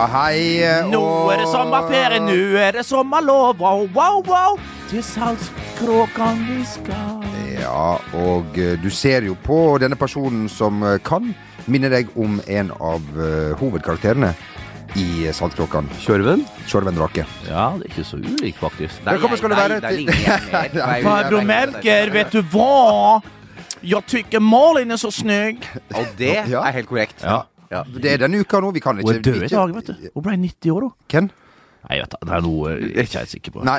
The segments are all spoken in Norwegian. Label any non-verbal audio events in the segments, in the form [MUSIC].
Ja, hei. Nå er det sommerferie, nå er det sommerlov. Wow, wow, wow. Til salskråkan vi skal. Ja, og eh, du ser jo på denne personen som eh, kan minne deg om en av eh, hovedkarakterene i eh, Saltkråkan. Kjørven? Tjorven drake. Ja, det er ikke så ulik, faktisk. Velkommen skal du være til- Farbror Melker, vet du hva? Jeg tykker Malin er så snygg. Og det er helt korrekt. Ja. Ja. Det er denne uka nå. Vi kan ikke Hun er død i dag, vet du. Hun ble 90 år, hun. Hvem? Nei, vet du, det er noe jeg er ikke helt sikker på. Nei,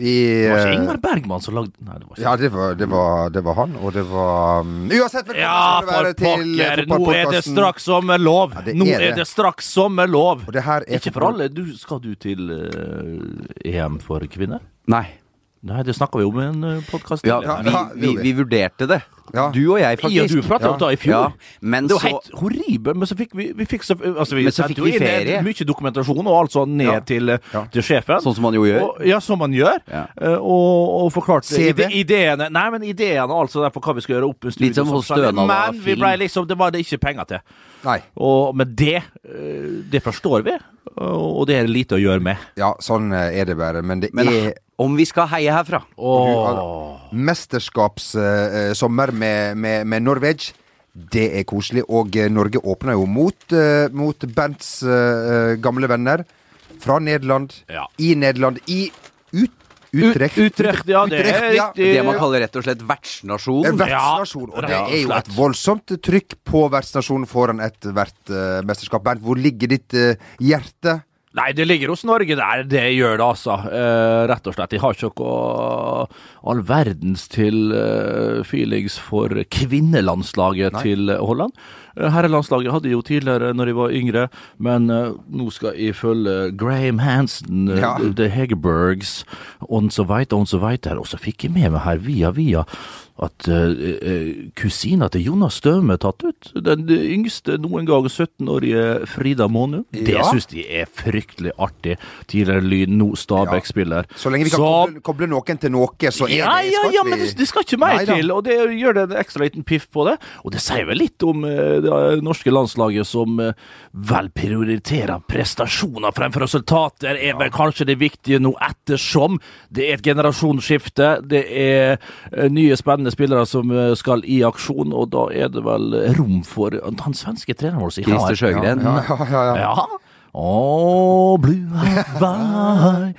vi Det var ikke eh, Ingmar Bergman som lagde Nei, det var ikke Ja, det var, det, var, det var han, og det var um, Uansett, velkommen Ja, skal for være til eh! Nå er det straks sommerlov! Ja, det Nå er er det. det straks sommerlov! Og det her er Ikke for alle. Du, skal du til uh, EM for kvinner? Nei. Nei, det snakka vi om i en uh, podkast. Ja, Ja, vi, vi, vi vurderte det. Ja. Du og jeg, faktisk. og du pratet om det i fjor. Ja, men Det var så helt horribelt, men så fikk vi, vi fikk så, altså vi Men så fikk vi ferie. Mye dokumentasjon og alt sånn ned Ja. til, eh, Ja. til sjefen. Sånn som man jo gjør. Og, ja, som man gjør. Ja. Eh, og, og forklarte CV? ide, ideene Nei, men ideene altså der på hva vi skal gjøre opp en studie. Litt som hos sånn. Stønad av Men vi film. ble liksom, det var det ikke penger til. Nei. Og, men det, eh, det forstår vi, og det er lite å gjøre med. Ja, sånn er det bare. Men det Men er om vi skal heie herfra Oh. mesterskapssommer med, med, med Norway. Det er koselig. Og eh, Norge åpner jo mot, eh, mot Bernts eh, gamle venner fra Nederland. Ja. I Nederland. I ut, Utrecht. Ut- Utrecht, ja, det er Utrecht, ja. riktig. Det man kaller rett og slett vertsnasjon. En vertsnasjon. Og det er jo et voldsomt trykk på vertsnasjonen foran ethvert uh, mesterskap. Bernt, hvor ligger ditt uh, hjerte? Nei, det ligger hos Norge der. Det gjør det, altså. Eh, rett og slett. De har ikke noe all verdens til eh, feelings for kvinnelandslaget Nei. til Holland. Eh, herrelandslaget hadde jo tidligere når jeg var yngre, men eh, nå skal jeg følge Graham Hansen, eh, Ja. The Hegerbergs, og så veit og så veit Og så fikk jeg med meg her via via at uh, kusina til Jonas Støme er tatt ut. Den yngste noen gang 17-årige Frida Månum. Det Ja. syns de er fryktelig artig. Tidligere Lyn, nå Stabæk-spiller. Så lenge vi kan så... koble, koble noen til noe, så er ja, det ja, ja, men det, det skal ikke mer til, og det gjør det en ekstra liten piff på det. Og det sier vel litt om eh, det norske landslaget som eh, vel prioriterer prestasjoner fremfor resultater, er vel kanskje det viktige nå, ettersom det er et generasjonsskifte. Det er eh, nye spennende spillere som eh, skal i aksjon, og da er det vel rom for han svenske treneren vår. Christer Sjøgren. Ja, ja, ja, ja. Å, blue Hawaii,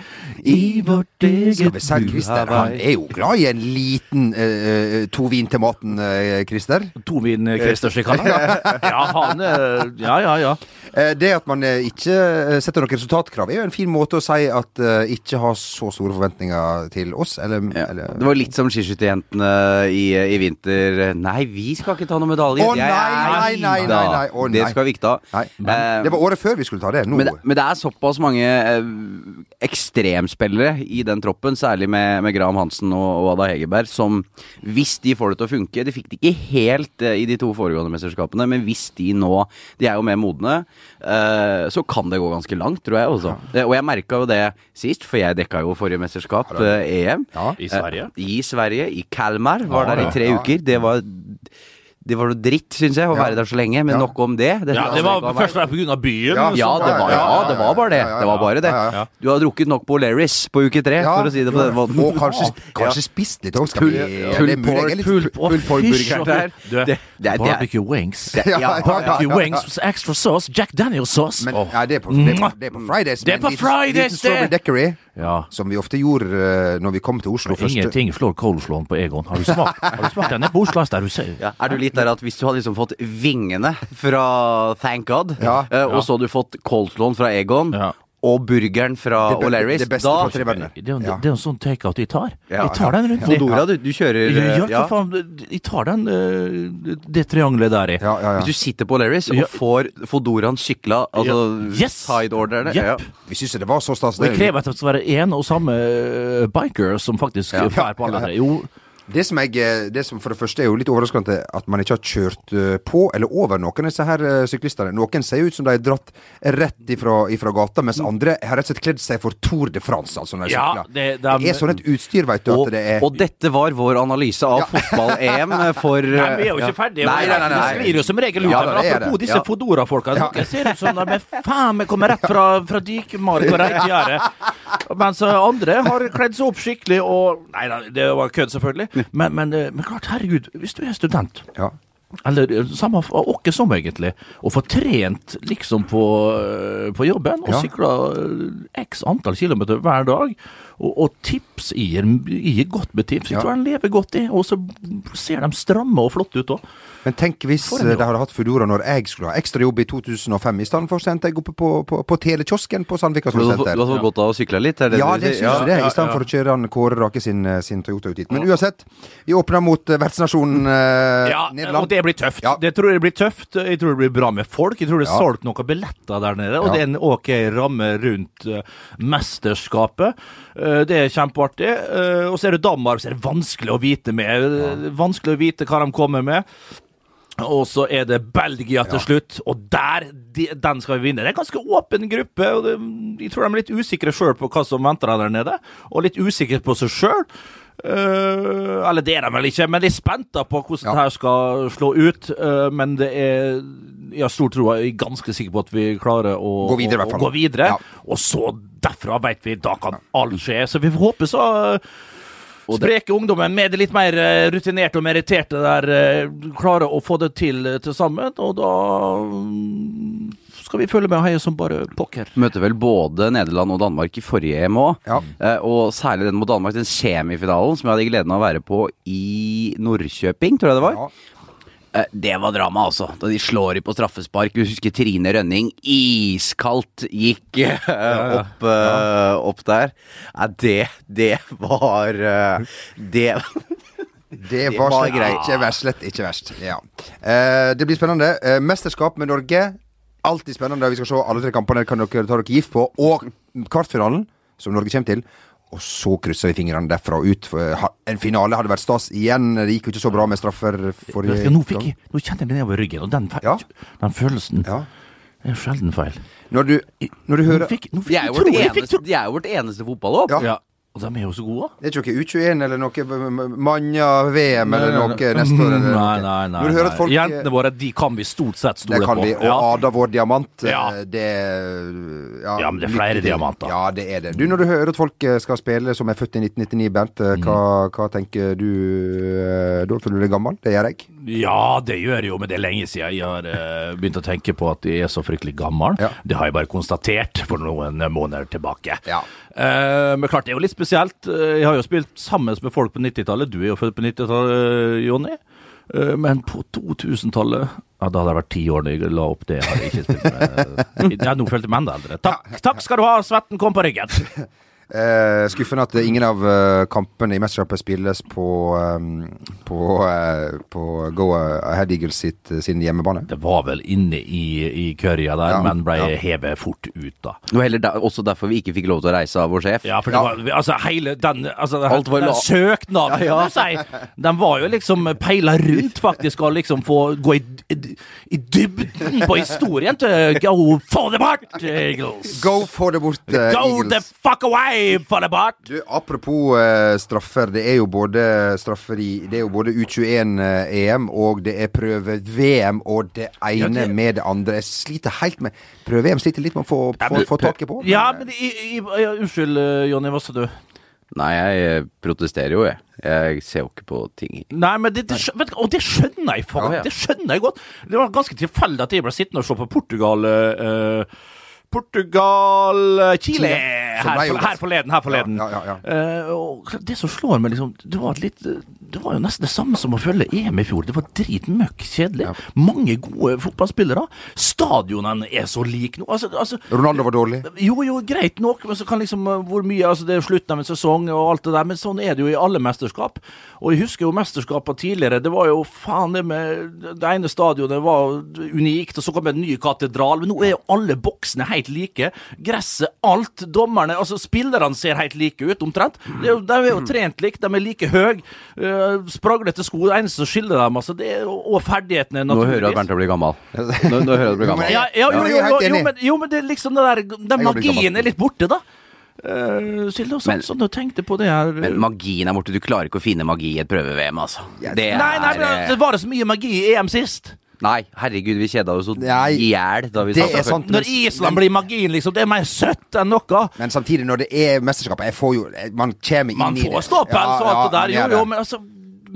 i vårt eget Skal vi blue Christer, han er jo glad i en liten uh, to vin til maten, uh, Christer. Tovin Christer slik han er. [LAUGHS] Ja, han er Ja, ja, ja. Eh, det at man eh, ikke eh, setter noen resultatkrav, er jo en fin måte å si at uh, ikke har så store forventninger til oss, eller, Ja. eller Det var litt som skiskytterjentene i, i vinter. Nei, vi skal ikke ta noen medalje. Å, nei, nei, nei, nei, nei. Å, Det skal vi ikke ta. Nei, Eh, det var året før vi skulle ta det. Nå Men, det- men det er såpass mange ekstremspillere i den troppen, særlig med, med Graham Hansen og, og Ada Hegerberg, som hvis de får det til å funke De fikk det ikke helt eh, i de to foregående mesterskapene, men hvis de nå De er jo mer modne, eh, så kan det gå ganske langt, tror jeg også. Det, og jeg merka jo det sist, for jeg dekka jo forrige mesterskap, eh, EM. Ja. I Sverige. Eh, I Sverige, i Kalmar. Var Ja, der i tre ja. uker. Det var det var noe dritt, syns jeg, å Ja. være der så lenge. Men Ja. nok om det. det Ja, det var først og fremst av byen. Ja, ja, det var, ja, det var bare det. Det var bare det. ja, ja, ja. Du har drukket nok på O'Lerris på uke tre, Ja, for å si det på den måten. Og kanskje, kanskje spist litt òg, skal vi pull det mulig. Jeg litt- pork, pull- pull pork-burgeren der. Det- det barbecue wings. Barbecue wings with extra sauce. Jack Daniels-sauce. Men ja, det er på, det er på, det er på Fridays. Det er på Fridays, det! Ja. som vi ofte gjorde eh, når vi kom til Oslo først. Ingenting slår coleslawen på Egon. Har du smakt, [LAUGHS] har du smakt den? Det på Oslo der du ser. Ja, er du litt der at hvis du hadde liksom fått vingene fra Thank God, Ja, eh, ja. og så hadde du fått coleslawen fra Egon, Ja. Og burgeren fra O'Larry's, det beste da for tre venner. Det er det er en sånn takeout de tar. Ja, Jeg tar den rundt. Fodora, du, du kjører Ja, ja, hva faen, jeg tar den eh, det triangelet der i. Ja, ja, ja. Hvis du sitter på O'Larry's, Ja. og får Fodoraen sykla, altså Ja. Yes! side-orderne yep. ja. Vi syns det var så stas. Det- krever at det skal være én og samme eh, biker som faktisk Ja. på alle tre. Jo, Det som, jeg, eh, det som for det første er jo litt overraskende at man ikke har kjørt eh, på eller over noen av disse her eh, syklistene. Noen ser ut som de er dratt rett ifra, ifra gata, mens andre har rett og slett kledd seg for Tour de France. Altså når de Ja, sykler. det- det, de- er sånn et utstyr, veit du, Og, at det er og dette var vår analyse av fotball-EM [LAUGHS] for Nei, vi er jo ikke ferdige. Nei, nei, nei, nei. nei. sklir jo som regel ut. Ja, men det er apropos disse Ja. Fodora-folka. Ja. Dere ser ut som de er faen meg kommer rett fra, fra dikemark og reitgjerdet. [LAUGHS] Mens andre har kledd seg opp skikkelig og Nei da, det var kødd, selvfølgelig. Men, men, eh, men klart, herregud, hvis du er student ja. eller eh, samme åkke som, egentlig. Og få trent liksom på, eh, på jobben, og Ja. sykla x antall kilometer hver dag. Og, og tips gir, gir godt med tips. Jeg tror han lever godt i, og så ser de stramme og flotte ut òg. Men tenk hvis en eh, de hadde hatt Foodora når jeg skulle ha ekstrajobb i 2005. I stedet for sendte jeg oppe på, på, på telekiosken på Sandvika fått- du har fått godt av å sykle litt? Er det Ja, det syns jeg det, ja, i stedet ja. for å kjøre han Kåre Rake sin, eh, sin Toyota ut hit. Men uansett, vi åpner mot eh, vertsnasjonen eh, Ja, Nederland. og det blir tøft. Ja. Det tror jeg blir tøft. Jeg tror det blir bra med folk. Jeg tror det er Ja. solgt noen billetter der nede, og Ja. det er en ok ramme rundt uh, mesterskapet. Uh, det er kjempeartig. Uh, og så er det Danmark, så er det vanskelig å vite med. Vanskelig å vite hva de kommer med. Og så er det Belgia til Ja. slutt, og der de, den skal vi vinne. Det er en ganske åpen gruppe, og det, jeg tror de er litt usikre sjøl på hva som venter dem der nede. Og litt usikre på seg sjøl. eller det er de vel ikke, men de er spente på hvordan Ja. det her skal slå ut. Uh, men det er Jeg har stor tro, jeg er ganske sikker på at vi klarer å Gå videre, å- å gå videre. Ja. Og så derfra vet vi, da kan alt skje. Så vi får håpe så Spreke ungdommen med det litt mer eh, rutinerte og meritterte der Klare klarer å få det til eh, til sammen, og da mm, skal vi følge med og heie som bare pokker. Møter vel både Nederland og Danmark i forrige EM òg. Ja. Eh, og særlig den mot Danmark, den semifinalen som jeg hadde gleden av å være på i Nordkjøping, tror jeg det var. Ja. Eh, Det var drama, altså. Da de slår i på straffespark. Du husker Trine Rønning iskaldt gikk eh, opp, eh, opp der. Ja, det, det var [LAUGHS] Det Det var, var greit. ikke verst. Slett ikke verst. Ja. Det blir spennende. Mesterskap med Norge. Alltid spennende. Vi skal se alle tre kampene. Kan dere ta dere gift på. Og kvartfinalen, som Norge kommer til. Og så kryssa vi fingrene derfra og ut. For, eh, en finale hadde vært stas igjen. Det gikk jo ikke så bra med straffer forrige Nå, fikk jeg, nå kjente jeg det nedover ryggen, og den, Ja. den følelsen Ja. er sjelden feil. Når du, når du hører Nå fikk, nå De er jo jeg vårt eneste, eneste fotballag. Ja. Og de er jo så gode. Det er ikke noe U21 eller noe Manja-VM eller noe neste år? Nei, nei, nei. Nei. folk Jentene våre de kan vi stort sett Det stole kan på. vi. Og Ja. Ada vår diamant, Ja. eh, det ja, Ja, men det er flere litt, diamanter. Ja, det er det. Du, når du hører at folk eh, skal spille som er født i 1999, Bernt, eh, hva, hva tenker du da? Føler du deg gammel? Det gjør jeg. Ja, det gjør jeg jo, men det er lenge siden jeg har uh, begynt å tenke på at jeg er så fryktelig gammel. Ja. Det har jeg bare konstatert for noen måneder tilbake. Ja. Uh, men klart, det er jo litt spesielt. Eh, Jeg har jo spilt sammen med folk på 90-tallet. Du er jo født på 90-tallet, Jonny. Uh, men på 2000-tallet ja, Da hadde jeg vært ti år da jeg la opp det. Hadde har ikke spilt med. [LAUGHS] Ja, nå følte følt meg enda eldre. Takk, takk skal du ha, svetten kom på ryggen. [LAUGHS] Eh, skuffende at ingen av uh, kampene i mesterskapet spilles på, um, på, uh, på Go Ahead Eagles sitt, sin hjemmebane. Det var vel inne i, i kørja der, Ja, men ble ja. hevet fort ut, da. Det heller der, også derfor vi ikke fikk lov til å reise av vår sjef. Ja, for det Ja. var altså hele den, altså, den, Alt var den søknaden, Ja, ja. kan du si, den var jo liksom peila rundt, faktisk, og liksom få gå i, i, i dybden på historien til Go for the Bart, Eagles! Go for the bort, Eagles Go the fuck away for the! Du, apropos eh, straffer. Det er jo både straffer i Det er jo både U21-EM og det er prøve-VM og det ene Ja, det- med det andre. Jeg sliter helt med Prøve-VM sliter litt med å få, Ja, få, men- få taket på. Ja, men i, i, i, Unnskyld, eh, Jonny, hva sa du? Nei, jeg eh, protesterer jo, jeg. Jeg ser jo ikke på ting. Nei, men det, det, skjø- vet du, og det skjønner jeg faen. Ja, ja. Det skjønner jeg godt. Det var ganske tilfeldig at jeg ble sittende og se på Portugal eh, Portugal eh, Chile her, her forleden. Her forleden. Ja, ja, ja, Uh, det som slår meg, liksom Det var, litt, det var jo nesten det samme som å følge EM i fjor. Det var dritmøkk kjedelig. Mange gode fotballspillere. Stadionene er så like nå. Altså, altså Ronaldo var dårlig. jo, jo, greit nok, men så kan liksom uh, hvor mye Altså, det er slutten av en sesong og alt det der, men sånn er det jo i alle mesterskap. Og jeg husker jo mesterskapene tidligere. Det var jo faen det med Det ene stadionet var unikt, og så kom en ny katedral. Men nå er jo alle boksene helt like. Gresset, alt. Dommerne altså Spillerne ser helt like ut, omtrent. Det er de er jo trent likt, de er like høye. Uh, spraglete sko. Det eneste som skiller dem, altså, det er, og ferdighetene, Nå hører du at naturligvis. Bernt blir gammel. Nå, nå hører du at blir gammel. Ja, ja, jo, jo, er jo, jo, men, jo, men det er liksom det der Den magien er litt borte, da. Uh, Silde, sånn, sånn du tenkte på det her Men magien er borte. Du klarer ikke å finne magi i et prøve-VM, altså. Yes. Det er Nei, nei, men eh, det var det så mye magi i EM sist. Nei, herregud, vi kjeda oss i hjel da vi det satt der. Når Island blir magien, liksom, det er mer søtt enn noe. Men samtidig, når det er mesterskap jeg får jo, Man kommer inn Man i får det. ja, og alt det der, jo, jo, men altså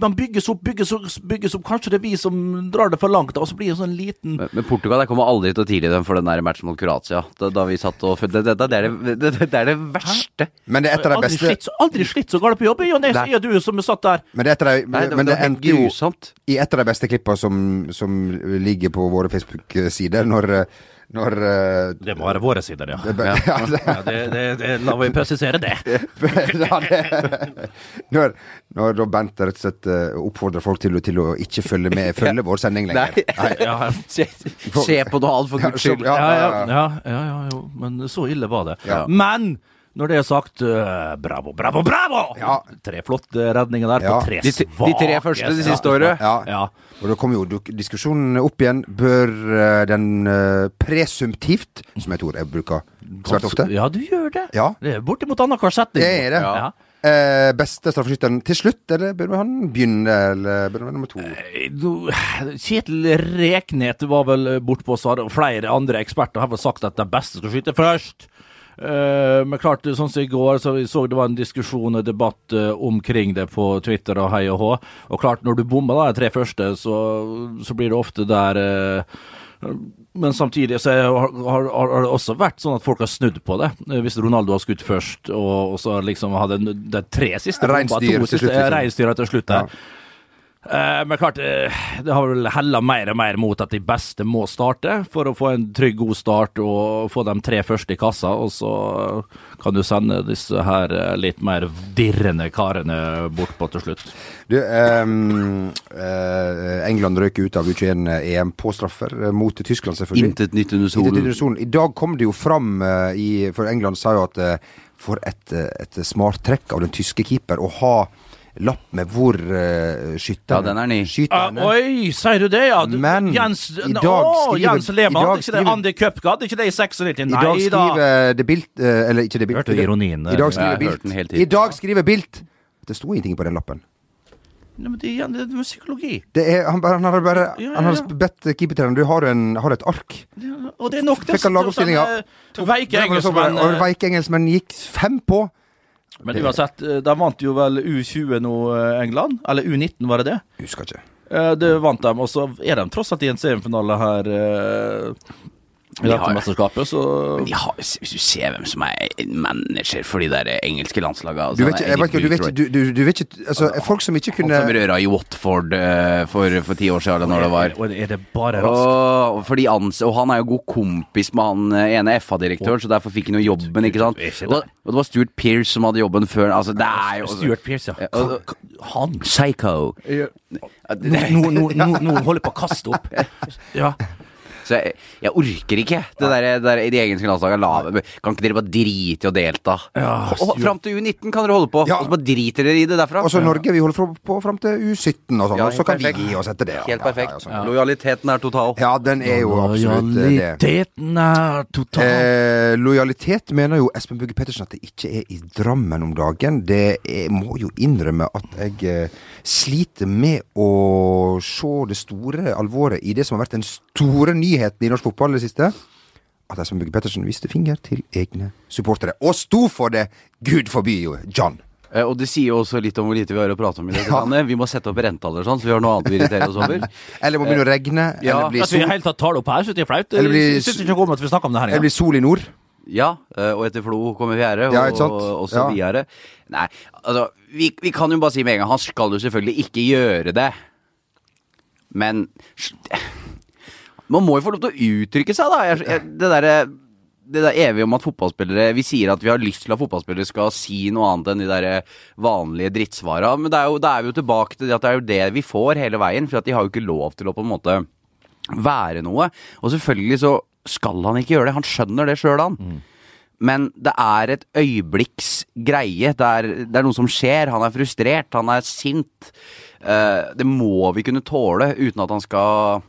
man bygges opp, bygges opp, bygges opp. Kanskje det er vi som drar det for langt, da, og så blir det sånn liten Men, men Portugal jeg kommer aldri til å tilgi dem for den der matchen mot Kroatia. Da, da vi satt og det, det, det, det, er det, det, er det verste. Men det er et av de Aldri beste slitt, aldri slitt så galt på jobb. Jon det Nei. du som satt der. Men det er et av de, Nei, det, men det det endte jo i et av de beste klippene som, som ligger på våre Facebook-sider, når, når uh, Det må være våre sider, ja. det, ja, [LAUGHS] ja det, det, det, la meg presisere det. [LAUGHS] ja, når, når da Bent rett og slett eh, oppfordrer folk til, til å ikke følge med [LAUGHS] Følge vår sending lenger. Nei. Ja, Se, se på noe annet, for guds skyld. Ja, ja, ja, ja, ja. ja, ja, ja, jo. Men så ille var det. Ja. Men når det er sagt, uh, bravo, bravo, bravo! Ja. Tre flotte redninger der Ja. på tre svake de, de tre første det siste året. Ja. Ja. Og da kommer jo diskusjonen opp igjen. Bør eh, den uh, presumptivt, som et ord jeg bruker svært ofte Ja, du gjør det. Ja. Det er bortimot annenhver setning. Det er det. Ja. Eh, beste straffeskytteren til slutt, eller bør han begynne, eller bør han være nummer to? Eh, du- Kjetil Reknet var vel bortpå, så har flere andre eksperter har vel sagt at den beste skal skyte først. Eh, men klart, sånn som i går, så vi så det var en diskusjon og debatt eh, omkring det på Twitter og hei og hå. Og klart, når du bommer de tre første, så, så blir det ofte der eh, men samtidig så har, har, har det også vært sånn at folk har snudd på det. Hvis Ronaldo har skutt først, og, og så liksom hadde de tre siste Reinsdyr til slutt, liksom. reinsdyra til slutt der. Eh, men klart, eh, det har vel hella mer og mer mot at de beste må starte, for å få en trygg, god start og få de tre første i kassa. Og så kan du sende disse her eh, litt mer dirrende karene bortpå til slutt. Du, um, uh, England røk ut av U21-EM på straffer mot Tyskland, selvfølgelig. Intet nytt under solen. I dag kom det jo fram uh, i For England sa jo at uh, for et, et smart trekk av den tyske keeper å ha lapp med hvor uh, skytterne Ja, den er ny. Ah, oi, sier du det, ja? Du, Men Jens, i dag å, skriver- Jens i Lehmann, ikke det skriver- Andy Cupgad, ikke det i 96? I dag dag da. skriver det Bilt uh, Eller ikke det Bilt. Hørte ironien? I dag skriver Bilt. I dag skriver Bilt Det sto ingenting på den lappen. Nei, men det, er- det er psykologi. Det er, han, han har bare Ja, ja, Han har ja. bedt keepertreneren Du har, en, har et ark. Ja, Og det er nok Fikk han Det. Og veike engelskmenn gikk fem på. Men uansett, eh, de vant jo vel U20 nå, eh, England. Eller U19, var det det? Husker ikke. Eh, Det vant de, og så er de tross alt i en semifinale her eh, De dette har- mesterskapet, så de har, hvis du ser hvem som er manager for de der engelske landslagene Du altså, vet ikke, vet ikke, du vet ikke, du, du, du vet ikke altså, Folk som ikke Han kunne som røra i Watford eh, for, for ti år siden, eller når det var. Og er det bare raskt? Og, fordi ans og han er jo god kompis med han eh, ene FA-direktøren, så derfor fikk han jo jobben, ikke sant. Og, det? og det var Stuart Pearce som hadde jobben før. Altså, det er jo Stuart Pearce, ja. Og- Han Psycho. Nå, nå, nå, nå holder på å kaste opp. [LAUGHS] Ja. Så jeg, jeg orker ikke det der, det der i de egenske landslagene. La- Kan ikke dere bare drite i å delta? Ja, og Fram til U19 kan dere holde på, Ja. og så bare driter dere i det derfra. Og så Norge, vi holder på fram til U17 og sånn, Ja, og så kan perfekt. vi gi oss etter det. ja. Helt perfekt. Ja, ja, sånn. Lojaliteten er total. ja, den er jo absolutt eh, det. Lojaliteten er total. Eh, lojalitet mener jo Espen Bugge Pettersen at det ikke er i Drammen om dagen. Det er, må jo innrømme at jeg eh, sliter med å se det store alvoret i det som har vært den store nyheten i norsk fotball i det siste. At Espen Bugge Pettersen viste finger til egne supportere. Og sto for det! Gud forby jo, John. Eh, Og det sier jo også litt om hvor lite vi har å prate om i dette Ja. landet. Vi må sette opp renta eller sånn, så vi har noe annet vi irriterer oss over. [LAUGHS] Eller må begynne å regne. Ja, eller bli At vi helt tatt tar det opp her, syns jeg er flaut. Eller blir- synes ikke om at vi om det her eller blir sol i nord. Ja, eh, og etter Flo kommer fjerde, og, Ja, og så Ja. videre. Nei, altså, vi, vi kan jo bare si med en gang, han skal jo selvfølgelig ikke gjøre det. Men man må jo få lov til å uttrykke seg, da. Jeg, jeg, det derre det der evige om at fotballspillere Vi sier at vi har lyst til at fotballspillere skal si noe annet enn de der vanlige drittsvara, men det er jo, da er vi jo tilbake til at det er jo det vi får hele veien, for at de har jo ikke lov til å på en måte være noe. Og selvfølgelig så skal han ikke gjøre det, han skjønner det sjøl, han. men det er et øyeblikks greie. Det er, det er noe som skjer. Han er frustrert, han er sint. Uh, det må vi kunne tåle uten at han skal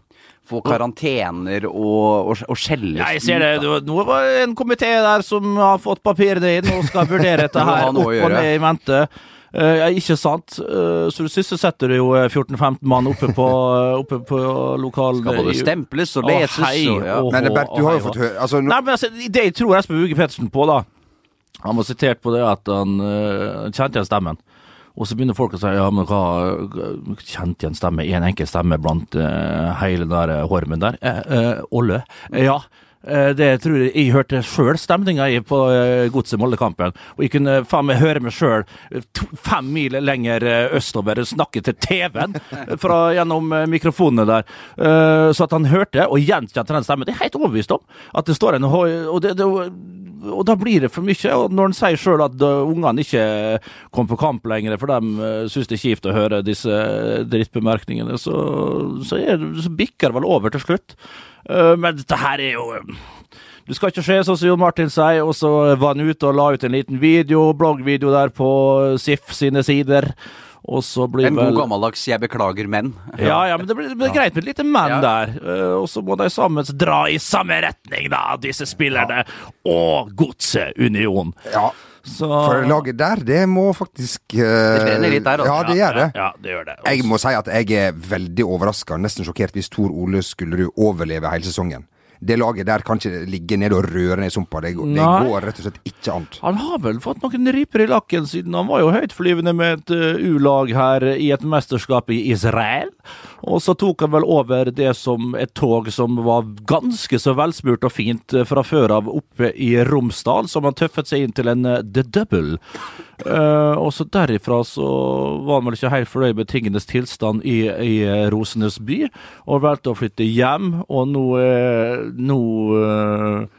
få karantener og, og, og skjelles ut. jeg ser det. det var, Nå var det en komité der som har fått papirene inn og skal vurdere dette [LAUGHS] her opp og ned i mente. Uh, ikke sant? Uh, så du sysselsetter jo eh, 14-15 mann oppe på, oppe på lokal Skal både stemples og leses leses hei, og ja. Men Bert, du har jo fått høre altså, no Nei, men altså, Det jeg tror Espen Buge Pettersen på, da Han var sitert på det at han uh, kjente igjen stemmen. Og så begynner folk å si ja, men hva Kjente igjen stemme? Én enkel stemme blant uh, hele den der eh, hormen der. Eh, Olle. Ja. Eh, Det tror jeg jeg hørte sjøl stemninga i på eh, Godset Molde-kampen. Og jeg kunne faen meg høre meg sjøl fem mil lenger eh, østover snakke til TV-en [LAUGHS] gjennom eh, mikrofonene der. Eh, Så at han hørte og gjenkjente den stemmen, det er jeg helt overbevist om. At det står en og, det, det, og da blir det for mye. Og når han sier sjøl at eh, ungene ikke kom på kamp lenger, for de syns det er kjipt å høre disse eh, drittbemerkningene, så, så, er, så bikker det vel over til slutt. Eh, men dette her er jo eh, du skal ikke skje sånn som Jon Martin sier, og så var han ute og la ut en liten video, bloggvideo der på SIF sine sider. Og så blir En vel god gammeldags 'jeg beklager, menn'. ja, ja, men det blir, det blir greit med et lite menn Ja. der. Eh, og så må de sammen dra i samme retning, da, disse spillerne. Og Godset Union. Ja, Så for laget der, det må faktisk uh... Det brenner litt der, altså. Ja, det gjør det. Ja, det gjør det. Jeg må si at jeg er veldig overraska, nesten sjokkert, hvis Tor Ole skulle overleve hele sesongen. Det laget der kan ikke ligge nede og røre ned i sumpa. Det, det går rett og slett ikke an. Han har vel fått noen riper i lakken siden han var jo høytflyvende med et eh, U-lag her i et mesterskap i Israel. Og så tok han vel over det som et tog som var ganske så velsmurt og fint eh, fra før av oppe i Romsdal, som han tøffet seg inn til en eh, The Double. Eh, og så derifra så var han vel ikke helt fornøyd med tingenes tilstand i, i eh, Rosenes by, og valgte å flytte hjem, og nå, nå eh,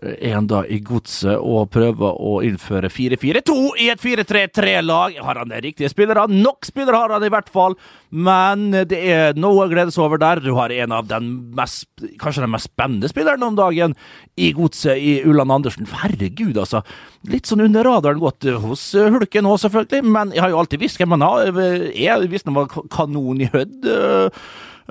er han da i godset og prøver å innføre 4-4-2 i et 4-3-3-lag. Har han de riktige spillere? Nok spillere har han i hvert fall, men det er noe å glede seg over der. Du har en av den mest, kanskje den mest spennende spilleren om dagen i godset, i Ulland Andersen. Herregud, altså. Litt sånn under radaren gått hos eh, Hulken òg, selvfølgelig, men jeg har jo alltid visst hvem han er. Jeg visste han var kanon i Hødd.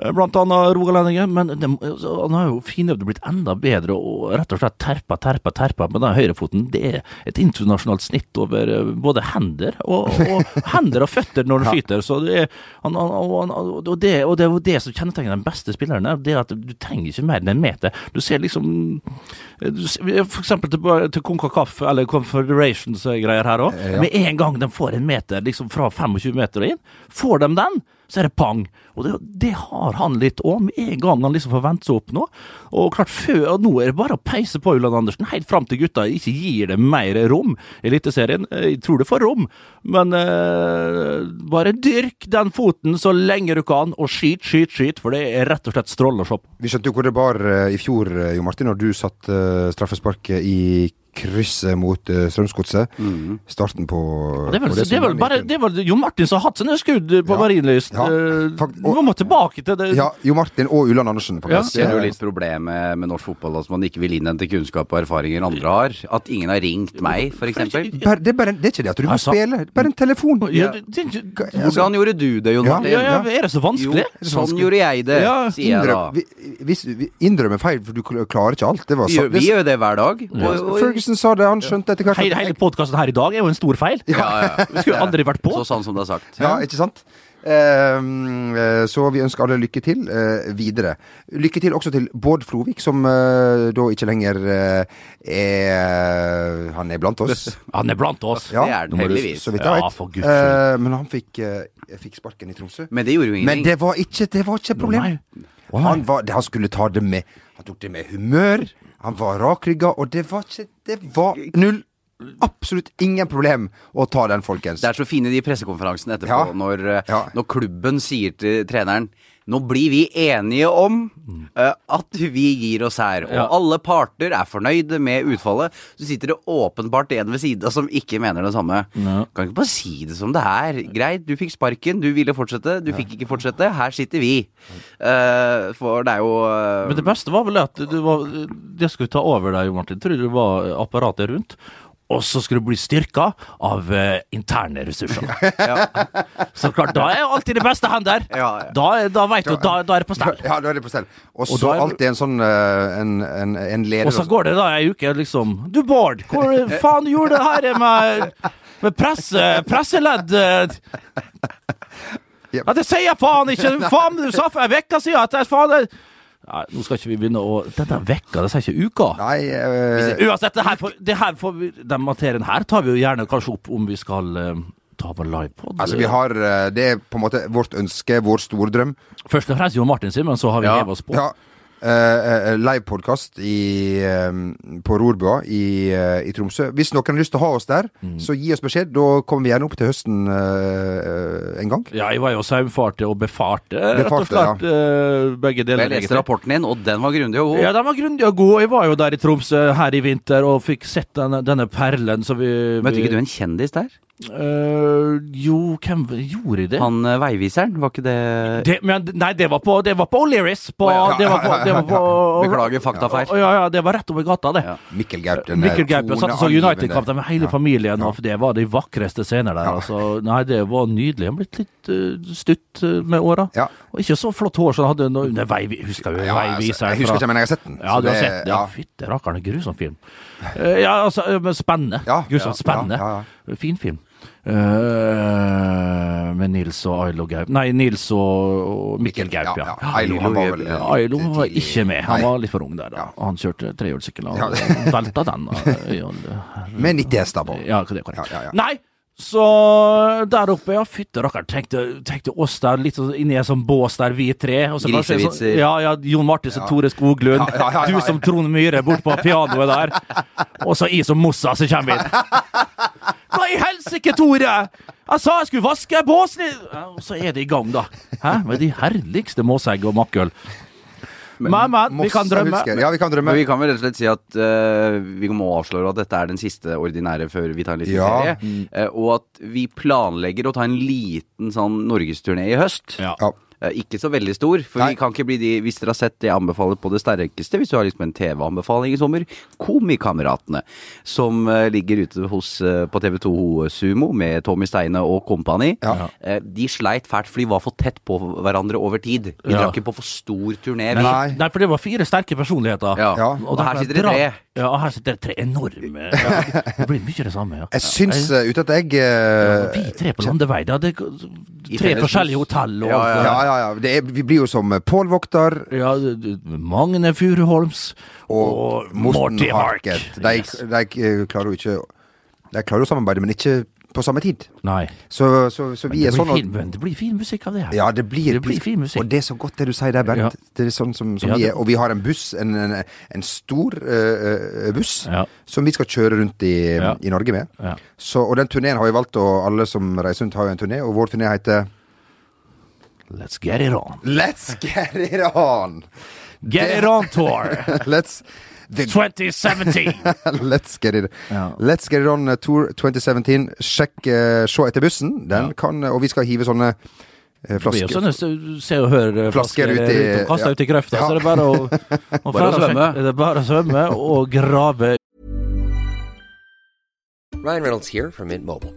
Eh, Blant annet rogalendinger. men det, altså, han har jo finøvd og blitt enda bedre og rett og slett terpa, terpa, terpa med den høyrefoten. Det er et internasjonalt snitt over eh, både hender og, og [LAUGHS] hender og føtter når han skyter. Så det er, han, han, og, det, og det er jo det som kjennetegner den beste spilleren. er at du trenger ikke mer enn en meter. Du ser liksom du ser, For eksempel til, til Concacaf eller Confederations-greier her òg. Med en gang de får en meter liksom fra 25 meter og inn, får de den, så er det pang. Og det, det har han litt òg, med en gang han liksom får vente seg opp nå. Og klart før, og nå er det bare å peise på Ulland Andersen, helt fram til gutta ikke gir det mer rom i Eliteserien. Jeg tror det får rom, men eh, bare dyrk den foten så lenge du kan, og skyt, skyt, skyt, for det er rett og slett strålende å se på. Vi skjønte jo hvor det bar eh, i fjor, eh, Jo Martin, når du satt eh, straffesparket i krysset mot uh, Strømsgodset. Starten på Det er vel, på det er vel bare det var Jo Martin som har hatt sine skudd på Ja. Marienlyst. Ja, Eh, fakt- Vi må tilbake til det. Ja, Jo Martin og Ulland Andersen, Ja. faktisk. Det er jo litt problemet med norsk fotball at man ikke vil innhente kunnskap og erfaringer andre har. At ingen har ringt meg, f.eks. Det, er bare, det er ikke det at du må Altså- spille, bare en telefon. Ja, det, Hvordan gjorde du det, Jon Martin? ja, ja, er det så Jo, vanskelig? sånn gjorde jeg det, Ja, sier jeg da. Innrømme feil, for du klarer ikke alt. Det var Vi gjør det hver dag. Og, og, Ferguson sa det, han skjønte etter hvert Hele, hele podkasten her i dag er jo en stor feil. ja, ja. [LAUGHS] Vi skulle aldri vært på. Så sant som det er sagt. Ja, ikke sant? Ehm, eh, så vi ønsker alle lykke til eh, videre. Lykke til også til Bård Flovik, som eh, da ikke lenger er Han er blant oss. [LAUGHS] Han er blant oss. Ja, Det er du- heldigvis. Så vidt jeg Ja, vet. men han fikk, fikk sparken i Tromsø. Men det gjorde jo Men ingenting. det var ikke, det var ikke et problem. Han, var, han skulle ta det med Han tok det med humør. Han var rakrygga, og det var ikke Det var null. Absolutt ingen problem å ta den, folkens. Det er så fine de pressekonferansene etterpå, Ja. når, eh, Ja. når klubben sier til treneren Nå blir vi enige om uh, at vi gir oss her, og Ja. alle parter er fornøyde med utfallet. Så sitter det åpenbart en ved sida som ikke mener det samme. Ja. Kan ikke bare si det som det er. Greit, du fikk sparken, du ville fortsette, du fikk ikke fortsette. Her sitter vi. Uh, for det er jo uh... Men det beste var vel at det, var, det skulle ta over deg, Martin. Tror du det var apparatet rundt? Og så skal du bli styrka av eh, interne ressurser. [LAUGHS] Så klart, da er jo alltid det beste hender. Ja, ja. Da, da veit du, da, da er det på stell. Ja, da er det på stell. Og Og så da er- alltid en sånn eh, en, en, en leder Og så går det da ei uke, liksom Du, Bård, hvor faen du gjorde det her med, med presse, presseledd? [LAUGHS] eh? Ja. Det sier jeg faen ikke! Faen, du sa for ei uke siden at jeg faen Nei, nå skal ikke vi begynne å Dette er vekka, det sier ikke uka. Nei øh... Uansett, det her får, det her får vi, den materien her tar vi jo gjerne kanskje opp om vi skal øh, ta på livepod. Altså, vi har eh, Det er på en måte vårt ønske, vår stordrøm. Først og fremst Jon Martin sin, men så har vi Ja. hevet oss på. Ja. Uh, Livepodkast på Rorbua i, uh, i Tromsø. Hvis noen har lyst til å ha oss der, Mm. så gi oss beskjed. Da kommer vi gjerne opp til høsten uh, en gang. Ja, jeg var jo saumfarte og befarte, rett og slett. Ja. begge deler. Jeg leste rapporten din, og den var grundig og god. Ja, den var grundig og god. Jeg var jo der i Tromsø her i vinter og fikk sett denne, denne perlen så vi Møtte vi- ikke du en kjendis der? Eh, jo, hvem gjorde det? Han uh, veiviseren, var ikke det det men, nei, det var på, det var på O'Learys. Oh, ja. det det var på [LAUGHS] Beklager faktafeil. Ja, ja, det var rett over gata, det. Ja. Mikkel Gaupen Mikkel Gaup satt og så United-kamp med hele familien, og det var de vakreste scener der. Altså. Nei, det var nydelig. Han blitt litt uh, stutt eh, med åra. Og ikke så flott hår som han hadde nå under vei, husker jo altså, veiviseren. jeg husker ikke, men jeg har sett den. Ja, du har sett den. Ja, fytte rakkeren, grusom film. Eh, ja, altså, eh, spennende. Grusomt spennende. Fin film. Eh, med Nils og Ailo Gaup Nei, Nils og, og Mikkel Gaup, ja, ja. ja. Ailo, var vel Ailo var ikke med. Han var litt for ung der, da. Han kjørte trehjulssykkel og [LAUGHS] velta den. Med 90 hester på. ja, det er korrekt. Nei! Så der oppe, ja, fytte rakkeren. Tenkte, tenkte oss der, litt sånn inni en sånn bås der, vi tre. Og så kanskje så, ja, ja, Jon Tore Skoglund. Ja, ja, ja, ja. Du som Trond Myhre bort på pianoet der. Og så jeg som Mossa som kommer inn. [LAUGHS] Hva i helsike, Tore? Jeg sa jeg skulle vaske båsen i ja, Og så er det i gang, da. Hæ? Med de herligste måsegg og makkøl. Men, men, vi kan drømme. Ja, vi kan drømme. Men vi kan vel rett og slett si at uh, vi må avsløre at dette er den siste ordinære før vi tar en liten Ja. ferie. Uh, og at vi planlegger å ta en liten sånn norgesturné i høst. Ja. Ja. Eh, ikke så veldig stor, for Nei. vi kan ikke bli de Hvis dere har sett det jeg anbefaler på det sterkeste, hvis du har liksom en TV-anbefaling i sommer, Komikameratene, som eh, ligger ute hos, eh, på TV2 Sumo med Tommy Steine og kompani. Ja. De sleit fælt, for de var for tett på hverandre over tid. De Ja. drakk ikke på for stor turné. Nei, Nei. nei, for det var fire sterke personligheter. Ja. Ja. Og her sitter det tre. Ja, og her sitter det tre enorme ja. [LAUGHS] Det blir mye det samme, ja. Jeg syns, uten at jeg Ja, uh, Vi tre på landevei, det hadde tre forskjellige hotell og Ja, ja, Ja, ja, ja. Det er, vi blir jo som Pål Vokter. Ja, Magne Furuholms og Morten Morty Hark. Harket. De, Yes. de de, klarer jo ikke De klarer å samarbeide, men ikke på samme tid. Nei. Så, så, så vi er sånn fin, men det blir fin musikk av det her. Ja, det blir, Det blir fin musikk. Og det er så godt det du sier der, Bernt. Ja. Det er sånn som, som Ja, vi er. Og vi har en buss, en, en, en stor uh, buss, Ja. som vi skal kjøre rundt i, i Norge med. Ja. Så, og den turneen har vi valgt, og alle som reiser rundt har jo en turné, og vår turné heter Let's get it on. Let's get it on! Get it on tour [LAUGHS] Let's the, 2017! [LAUGHS] Let's get it Ja. Let's get it on uh, tour 2017. Sjekk, uh, se etter bussen. Den Ja. kan, og vi skal hive sånne uh, Det blir jo flasker. sånne se og hør eh, Flasker flasker ut i- ut ja. ut i grøfta, Ja. så det er bare å, [LAUGHS] å Bare å svømme. Det er bare å svømme og grave Ryan Reynolds her fra Mint Mobile.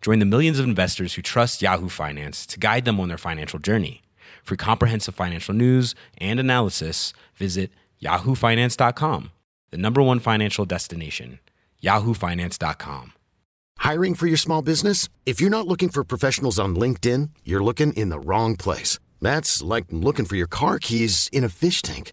Join the millions of investors who trust Yahoo Finance to guide them on their financial journey. For comprehensive financial news and analysis, visit yahoofinance.com, the number one financial destination, yahoofinance.com. Hiring for your small business? If you're not looking for professionals on LinkedIn, you're looking in the wrong place. That's like looking for your car keys in a fish tank.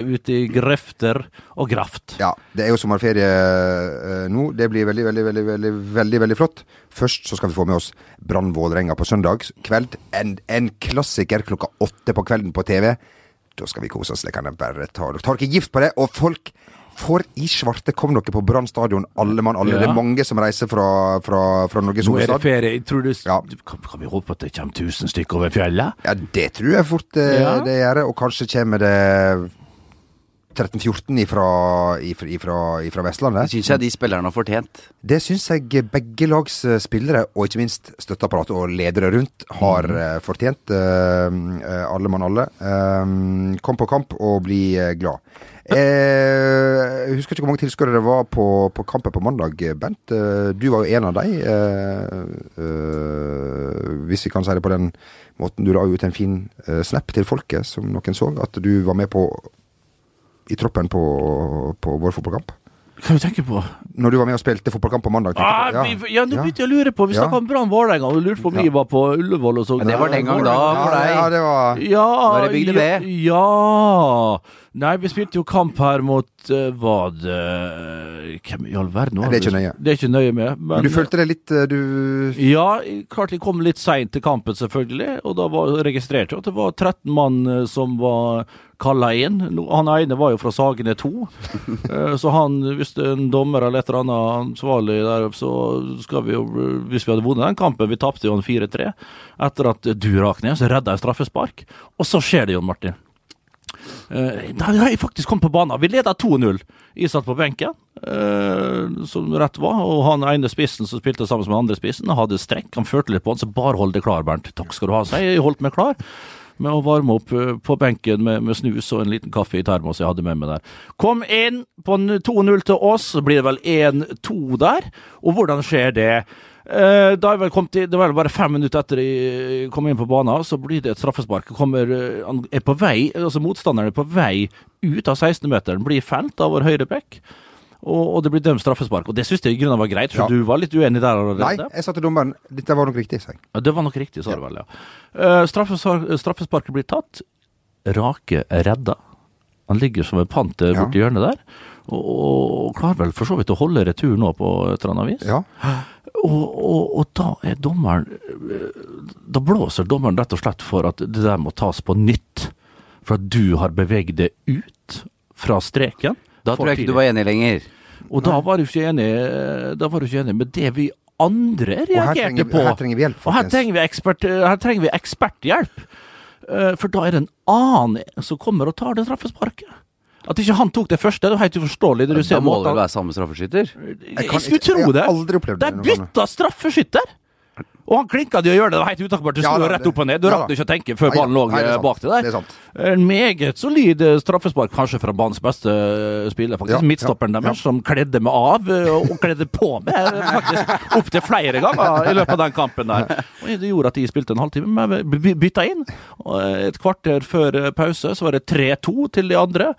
Ute i grøfter og graft. Ja, det er jo sommerferie eh, nå. Det blir veldig, veldig, veldig, veldig, veldig, veldig flott. Først så skal vi få med oss Brann Vålerenga på søndag kveld. En, en klassiker klokka åtte på kvelden på TV. Da skal vi kose oss. Det kan jeg bare ta. Dere tar ikke gift på det. Og folk for i svarte kom dere på Brann stadion, alle mann alle. Ja. Det er mange som reiser fra, fra, fra Norges Nå er det ferie. Jeg tror du, Ja. kan, kan vi håpe at det kommer 1000 stykker over fjellet? Ja, det tror jeg fort eh, Ja. det gjør. Og kanskje kommer det 13-14 ifra, Vestlandet. Det syns jeg de spillerne har fortjent. Det syns jeg begge lags eh, spillere, og ikke minst støtteapparatet og ledere rundt, har mm. fortjent. eh, eh, alle mann alle. Eh, kom på kamp og bli eh, glad. Eh, jeg husker ikke hvor mange tilskuere det var på, på kampen på mandag, Bent. Eh, du var jo en av dem. eh, eh, hvis vi kan si det på den måten. Du la ut en fin eh, snap til folket, som noen så. At du var med på i troppen på, på vår fotballkamp. Hva du tenker på? Når du var med og spilte fotballkamp på mandag. Ah, ja. vi, ja, nå begynte jeg å lure på Vi Ja. snakka om Brann Vålerenga, og du lurte på om vi var på Ullevål og så Men det var den gang da for ja, deg. ja, det var Ja, Bare bygde ja, ved. ja. Nei, vi spilte jo kamp her mot uh, Var det Hvem i all verden var det? det er ikke nøye. Det er ikke nøye med. Men, Men du følte det litt eh, Du Ja, klart jeg kom litt seint til kampen, selvfølgelig. Og da var, registrerte jeg at det var 13 mann eh, som var kalla inn. Han ene var jo fra Sagene 2. [LAUGHS] Eh, så han, hvis det en dommer eller et eller annet ansvarlig der så skal vi jo Hvis vi hadde vunnet den kampen Vi tapte jo en 4-3 etter at du rak ned, så redda jeg straffespark. Og så skjer det, Jon Martin. Eh, Da har jeg faktisk kommet på banen. Vi leda 2-0. Jeg satt på benken, eh, som rett var. Og han ene spissen som spilte sammen med den andre spissen, hadde strekk. Han førte litt på han, så bare hold deg klar, Bernt. Takk skal du ha. Så jeg holdt meg klar med å varme opp eh, på benken med, med snus og en liten kaffe i termos jeg hadde med meg der. Kom inn på en 2-0 til oss, så blir det vel 1-2 der. Og hvordan skjer det? Eh, da jeg vel kom til, det var bare fem minutter etter jeg kom inn på banen, så blir det et straffespark. Kommer, eh, er på vei, altså Motstanderen er på vei ut av 16-meteren, blir felt av vår høyre bekk. Og, og det blir dømt straffespark. Og det syns jeg i grunnen var greit, for Ja. du var litt uenig der Nei, jeg sa til dommeren Dette var nok riktig, sa jeg. Ja, Det var nok riktig, sa du vel, ja. Uh, straffespark, straffesparket blir tatt. Rake er redda. Han ligger som en panter Ja. borti hjørnet der. Og, og klarer vel for så vidt å holde retur nå på et eller annet vis. Ja. Og, og, og da er dommeren eh, Da blåser dommeren rett og slett for at det der må tas på nytt. For at du har beveget det ut fra streken. Da tror jeg ikke du var enig lenger. Og da var du ikke enig Da var du ikke enig med det vi andre Og her reagerte på. her trenger vi hjelp, Og her trenger vi, ekspert, her trenger vi eksperthjelp. Eh, For da er det en annen som kommer og tar det straffesparket. At ikke han tok det første, det er helt uforståelig. Det du Da ser må det være samme straffeskytter? Jeg, kan- skulle tro jeg det. har aldri opplevd det Det er bytta straffeskytter! Og han klinka det å gjøre det, det var helt utakkbart. Du Ja da, rett opp og ned. Du ja rakk ikke å tenke før ballen lå eh, bak til sant. En meget solid eh, straffespark, kanskje fra banens beste spiller, spiller. Ja, Midtstopperen deres, som kledde meg av eh, og kledde på meg eh, faktisk opptil flere ganger i løpet av den kampen der. Det gjorde at de spilte en halvtime, men by- bytta inn. Og et kvarter før eh, pause så var det 3-2 til de andre.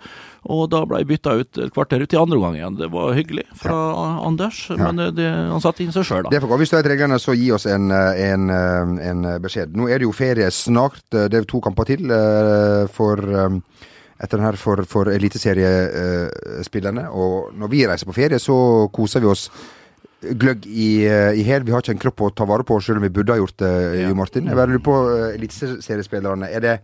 Og da ble jeg bytta ut et kvarter ut i andre omgang igjen. Det var hyggelig fra Anders, men eh, det, han satte inn seg sjøl, da. Det får gå. Hvis du vet reglene, så gi oss en eh, en, eh, en beskjed. Nå er det jo ferie snart. eh, Det er to kamper til eh, for eh, etter den her for, for eliteseriespillerne. Og når vi reiser på ferie, så koser vi oss gløgg i, eh, i hæl. Vi har ikke en kropp å ta vare på, selv om vi burde ha gjort det, Jo Martin. Jeg bare lurer på eh, eliteseriespillerne. Er det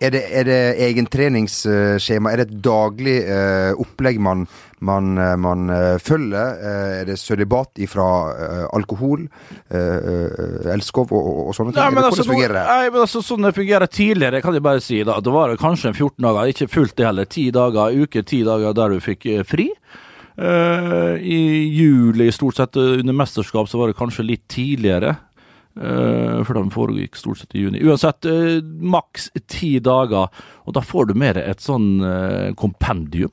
er det, er det egen treningsskjema? Er det et daglig uh, opplegg man, man, eh, man uh, følger? Uh, er det sølibat ifra eh, alkohol, eh, eh, elskov og, og, og sånne ting? Nei, men altså, fungerer det? Nei, men altså, sånn det fungerer tidligere, kan jeg bare si. da. Det var kanskje 14 dager, ikke fullt det heller. 10 dager, uke, 10 dager der du fikk eh, fri. Eh, I juli, stort sett eh, under mesterskap, så var det kanskje litt tidligere. Uh, for de foregikk stort sett i juni. Uansett, eh, maks ti dager, og da får du med deg et sånn eh, kompendium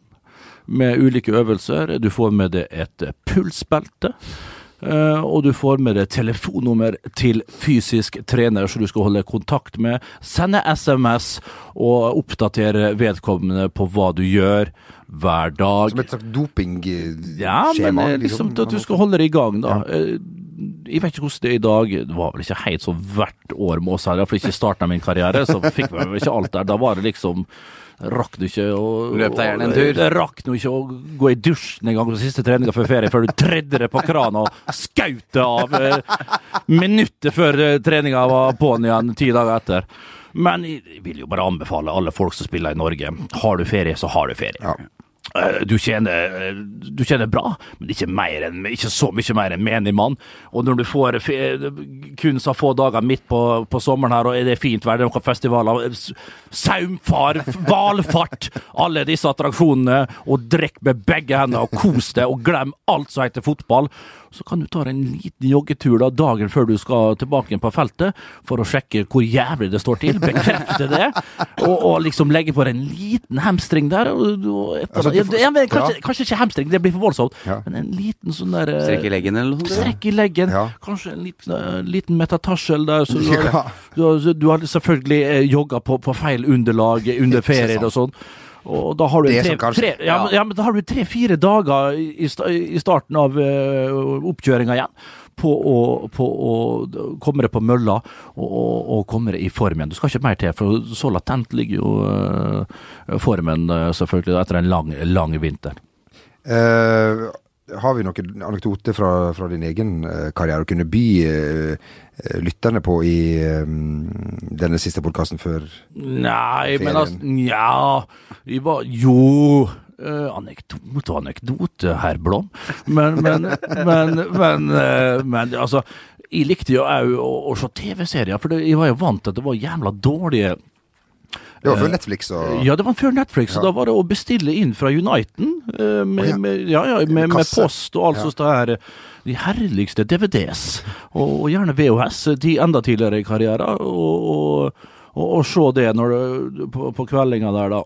med ulike øvelser. Du får med deg et eh, pulsbelte. Eh, og du får med deg telefonnummer til fysisk trener som du skal holde kontakt med. Sende SMS og oppdatere vedkommende på hva du gjør hver dag. Som et slags dopingskjema? Ja, men eh, liksom at du skal holde det i gang, da. Ja. Jeg vet ikke hvordan det er i dag. Det var vel ikke helt så hvert år med oss her, iallfall ikke i starten av min karriere. Så fikk vi vel ikke alt der. Da var det liksom Rakk du ikke å Løp deg gjerne en tur. Det rakk du ikke å gå i dusjen en gang på siste treninga før ferie, før du tredde det på krana og skaut det av eh, minuttet før eh, treninga var på'n igjen ti dager etter. Men jeg vil jo bare anbefale alle folk som spiller i Norge. Har du ferie, så har du ferie. Ja. Eh, Du tjener, du tjener bra, men ikke, enn, ikke så mye mer enn menig mann. Og når du får kun så få dager midt på, på sommeren her, og er det fint vær, det er noen festivaler, saumfar, hvalfart, alle disse attraksjonene, og drikk med begge hendene og kos deg, og glem alt som heter fotball. Så kan du ta deg en liten joggetur da, dagen før du skal tilbake på feltet, for å sjekke hvor jævlig det står til, bekrefte det, og, og liksom legge på deg en liten hamstring der. Og, og etter, Altså, får- ja, men kanskje, ja. kanskje ikke hamstring, det blir for voldsomt, Ja. men en liten sånn der eh, Strekk i leggen eller noe sånt? Strekk i leggen. Ja. Kanskje en liten, uh, liten metatarsel der. Så du, har, Ja. du, har, du har selvfølgelig eh, jogga på, på feil underlag under ferien og sånn. Og da har du er tre, sånn kanskje- tre, ja, ja, men da har du tre-fire dager i, i starten av uh, oppkjøringa igjen på å, på å komme deg på mølla og, og, og komme deg i form igjen. Du skal ikke mer til, for så latent ligger jo uh, formen uh, selvfølgelig etter en lang, lang vinter. Eh, har vi noen anekdoter fra, fra din egen eh, karriere å kunne by eh, lytterne på i um, denne siste podkasten før Nei, men Ferien. altså Nja, vi var Jo Uh, Anekdote og anekdote, herr Blom. Men, men, men, men, uh, men altså Jeg likte jo òg å, å se TV-serier, for det, jeg var jo vant til at det var jævla dårlige Det var før Netflix og Ja, det var før Netflix, Ja. og da var det å bestille inn fra Uniten. eh, med, med, ja, ja, med, med post og alt Ja. sånt der. De herligste DVDs, og, og gjerne VHS, de enda tidligere i karrieren. Og, og, og, se det det, på, på kveldinga der, da.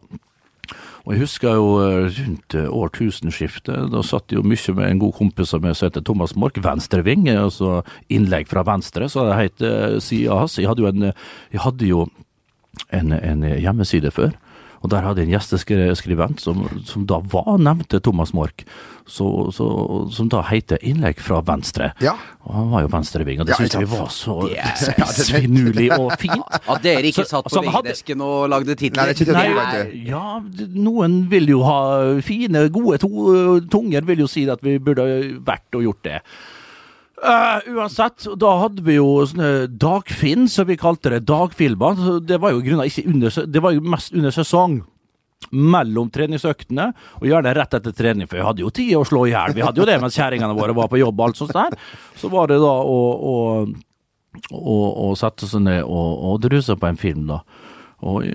Og jeg husker jo eh, rundt eh, årtusenskiftet, da satt jeg jo mye med en god kompis av meg som heter Thomas Mork, venstreving, eh, altså innlegg fra venstre, så det het sida hans. Jeg hadde jo en, eh, jeg hadde jo en, en hjemmeside før. Og der hadde jeg en gjesteskribent som, som da var nevnte Thomas Mork, så, så, som da heter 'Innlegg fra venstre'. Ja. Og han var jo venstreving, og det Ja, syntes vi var så [LAUGHS] Ja, spissfinurlig og fint. [LAUGHS] At dere ikke Så- satt på så hadde- og lagde Nei, titler? det er ikke det, Nei, ja, noen vil jo ha fine, gode to tunger, vil jo si at vi burde vært og gjort det. Eh, uansett, da hadde vi jo sånne dagfinn, som vi kalte det, dagfilmer. Det var jo grunnen ikke under, det var jo mest under sesong. Mellom treningsøktene, og gjerne rett etter trening, for vi hadde jo tid å slå i hjel. Vi hadde jo det mens kjerringene våre var på jobb og alt sånt der. Så var det da å, å, å, å sette seg ned og, og druse på en film, da. Og,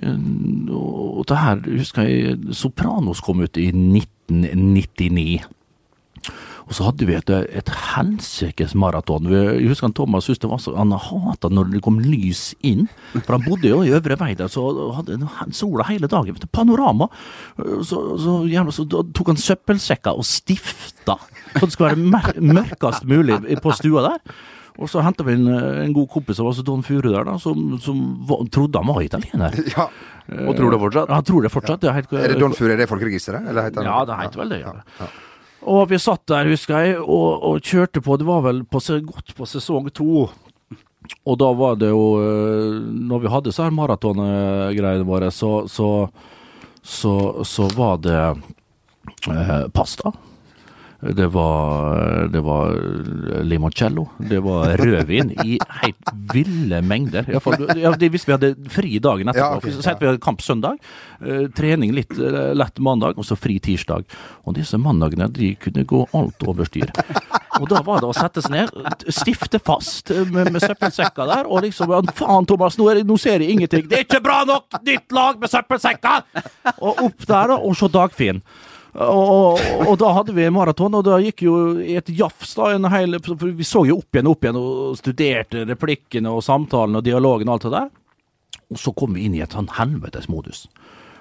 og det her, husker jeg, Sopranos kom ut i 1999. Og så hadde vi et, et helsikes maraton. Jeg husker han Thomas syntes det var så, han hata når det kom lys inn. For han bodde jo i Øvre Vei der, så hadde han sola hele dagen. Vet du, panorama. Så, så, gjerne, så tok han søppelsekker og stifta, så det skulle være mørkest mulig på stua der. Og så henta vi en, en god kompis av oss, Don Furu der, da, som, som var, trodde han var italiener. [LAUGHS] Ja. Og tror det fortsatt? Han tror det fortsatt. Det er helt, Er det Don Furu, Er det folkeregisteret? Eller heter han ja, det heter vel det. Ja. Og vi satt der, husker jeg, og, og kjørte på. Det var vel på, godt på sesong to. Og da var det jo eh, Når vi hadde så her maratongreiene våre, så, så, så, så var det eh, pasta. Det var, det var limoncello. Det var rødvin i helt ville mengder. I fall, ja, det hvis vi hadde fri dagen etterpå. Ja, okay, så hadde vi hadde kamp søndag, eh, trening litt eh, lett mandag, og så fri tirsdag. Og disse mandagene de kunne gå alt over styr. Og da var det å sette seg ned, stifte fast med, med søppelsekker der, og liksom Faen, Thomas, nå, nå ser jeg ingenting. Det er ikke bra nok! Ditt lag med søppelsekker! Og opp der, da, og se Dagfinn. Og, og, da hadde vi maraton, og da gikk jo i et jafs da en hel for Vi så jo opp igjen og opp igjen og studerte replikkene og samtalen og dialogen og alt det der. Og så kom vi inn i et sånn helvetes modus.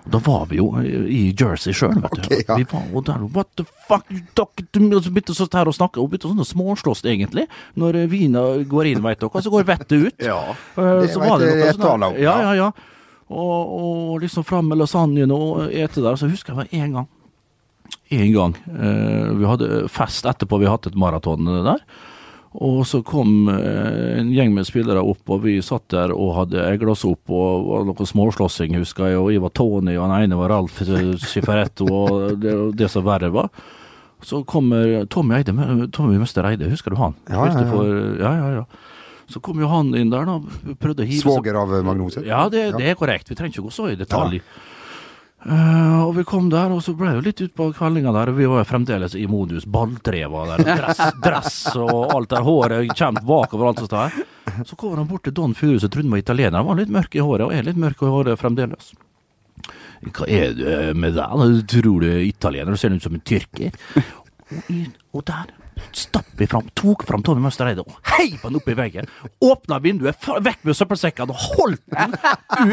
Da var vi jo i Jersey sjøl, vet du. Okay, ja. Vi var, jo der, What the fuck? Dere, og så begynte vi her å snakke, og begynte sånn å småslåss, egentlig. Når vina går inn, veit dere, så går vettet ut. [LAUGHS] Ja. Eh, Det så var det noe sånn Ja, ja. ja. Og, og liksom fram med lasagnen og ete der. Så husker jeg det en gang. En gang. Eh, vi hadde fest etterpå, vi hadde et maraton der. Og så kom eh, en gjeng med spillere opp, og vi satt der og hadde egla oss opp. Og var noe småslåssing, husker jeg. Og jeg var Tony, og den ene var Ralf Cifaretto, og det, det som verre var. Så kommer Tommy Eide, Tommy Møster Eide, husker du han? Ja, ja, ja. For, ja, ja, ja. Så kom jo han inn der, da. Prøvde å hive Svoger av Magnose? ja, det, det er korrekt. Vi trenger ikke gå så i detalj. Eh, og vi kom der, og så ble det jo litt utpå kveldinga der. Vi var jo fremdeles i modus balltre var der. Dress, [LAUGHS] dress og alt der. Håret kommer bakover alt som står. Så kommer han bort til Don Furus og trodde han var italiener. Han var litt mørk i håret, og er litt mørk i håret fremdeles. Hva er det med deg? Du tror du er italiener, du ser ut som en tyrker. Og, og der stapp fram, tok fram Tommy Mustereide og heiv han opp i veggen. Åpna vinduet, vekk med søppelsekkene og holdt den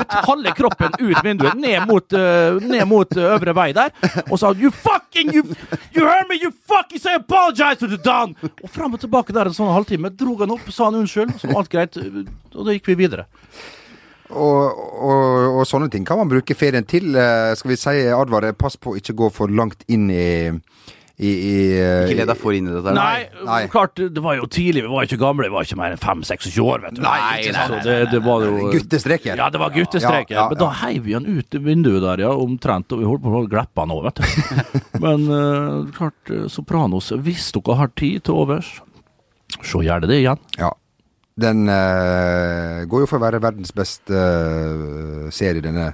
ut, halve kroppen ut vinduet, ned mot, uh, ned mot uh, øvre vei der. Og sa you fucking, you, you heard me, you fucking say apologize to the Don! Og fram og tilbake der en sånn halvtime. Drog han opp, sa han unnskyld, så var alt greit. Og da gikk vi videre. Og, og, og sånne ting kan man bruke ferien til. eh, Skal vi si, advare, pass på å ikke gå for langt inn i, i, i eh, Ikke led deg for inn i dette. Nei, Nei. klart, det var jo tidlig. Vi var ikke gamle, vi var ikke mer enn 5-26 år, vet du. Nei, nei, nei, nei det, det var jo Guttestreker. Ja, det var guttestreker. Ja, ja, Men da ja. heiv vi han ut vinduet der, ja, omtrent. Og vi holdt på å glippe han òg, vet du. [LAUGHS] Men uh, klart, eh, Sopranos, hvis dere har tid til overs, så gjør det det igjen. Ja. Den uh, går jo for å være verdens beste uh, serie, denne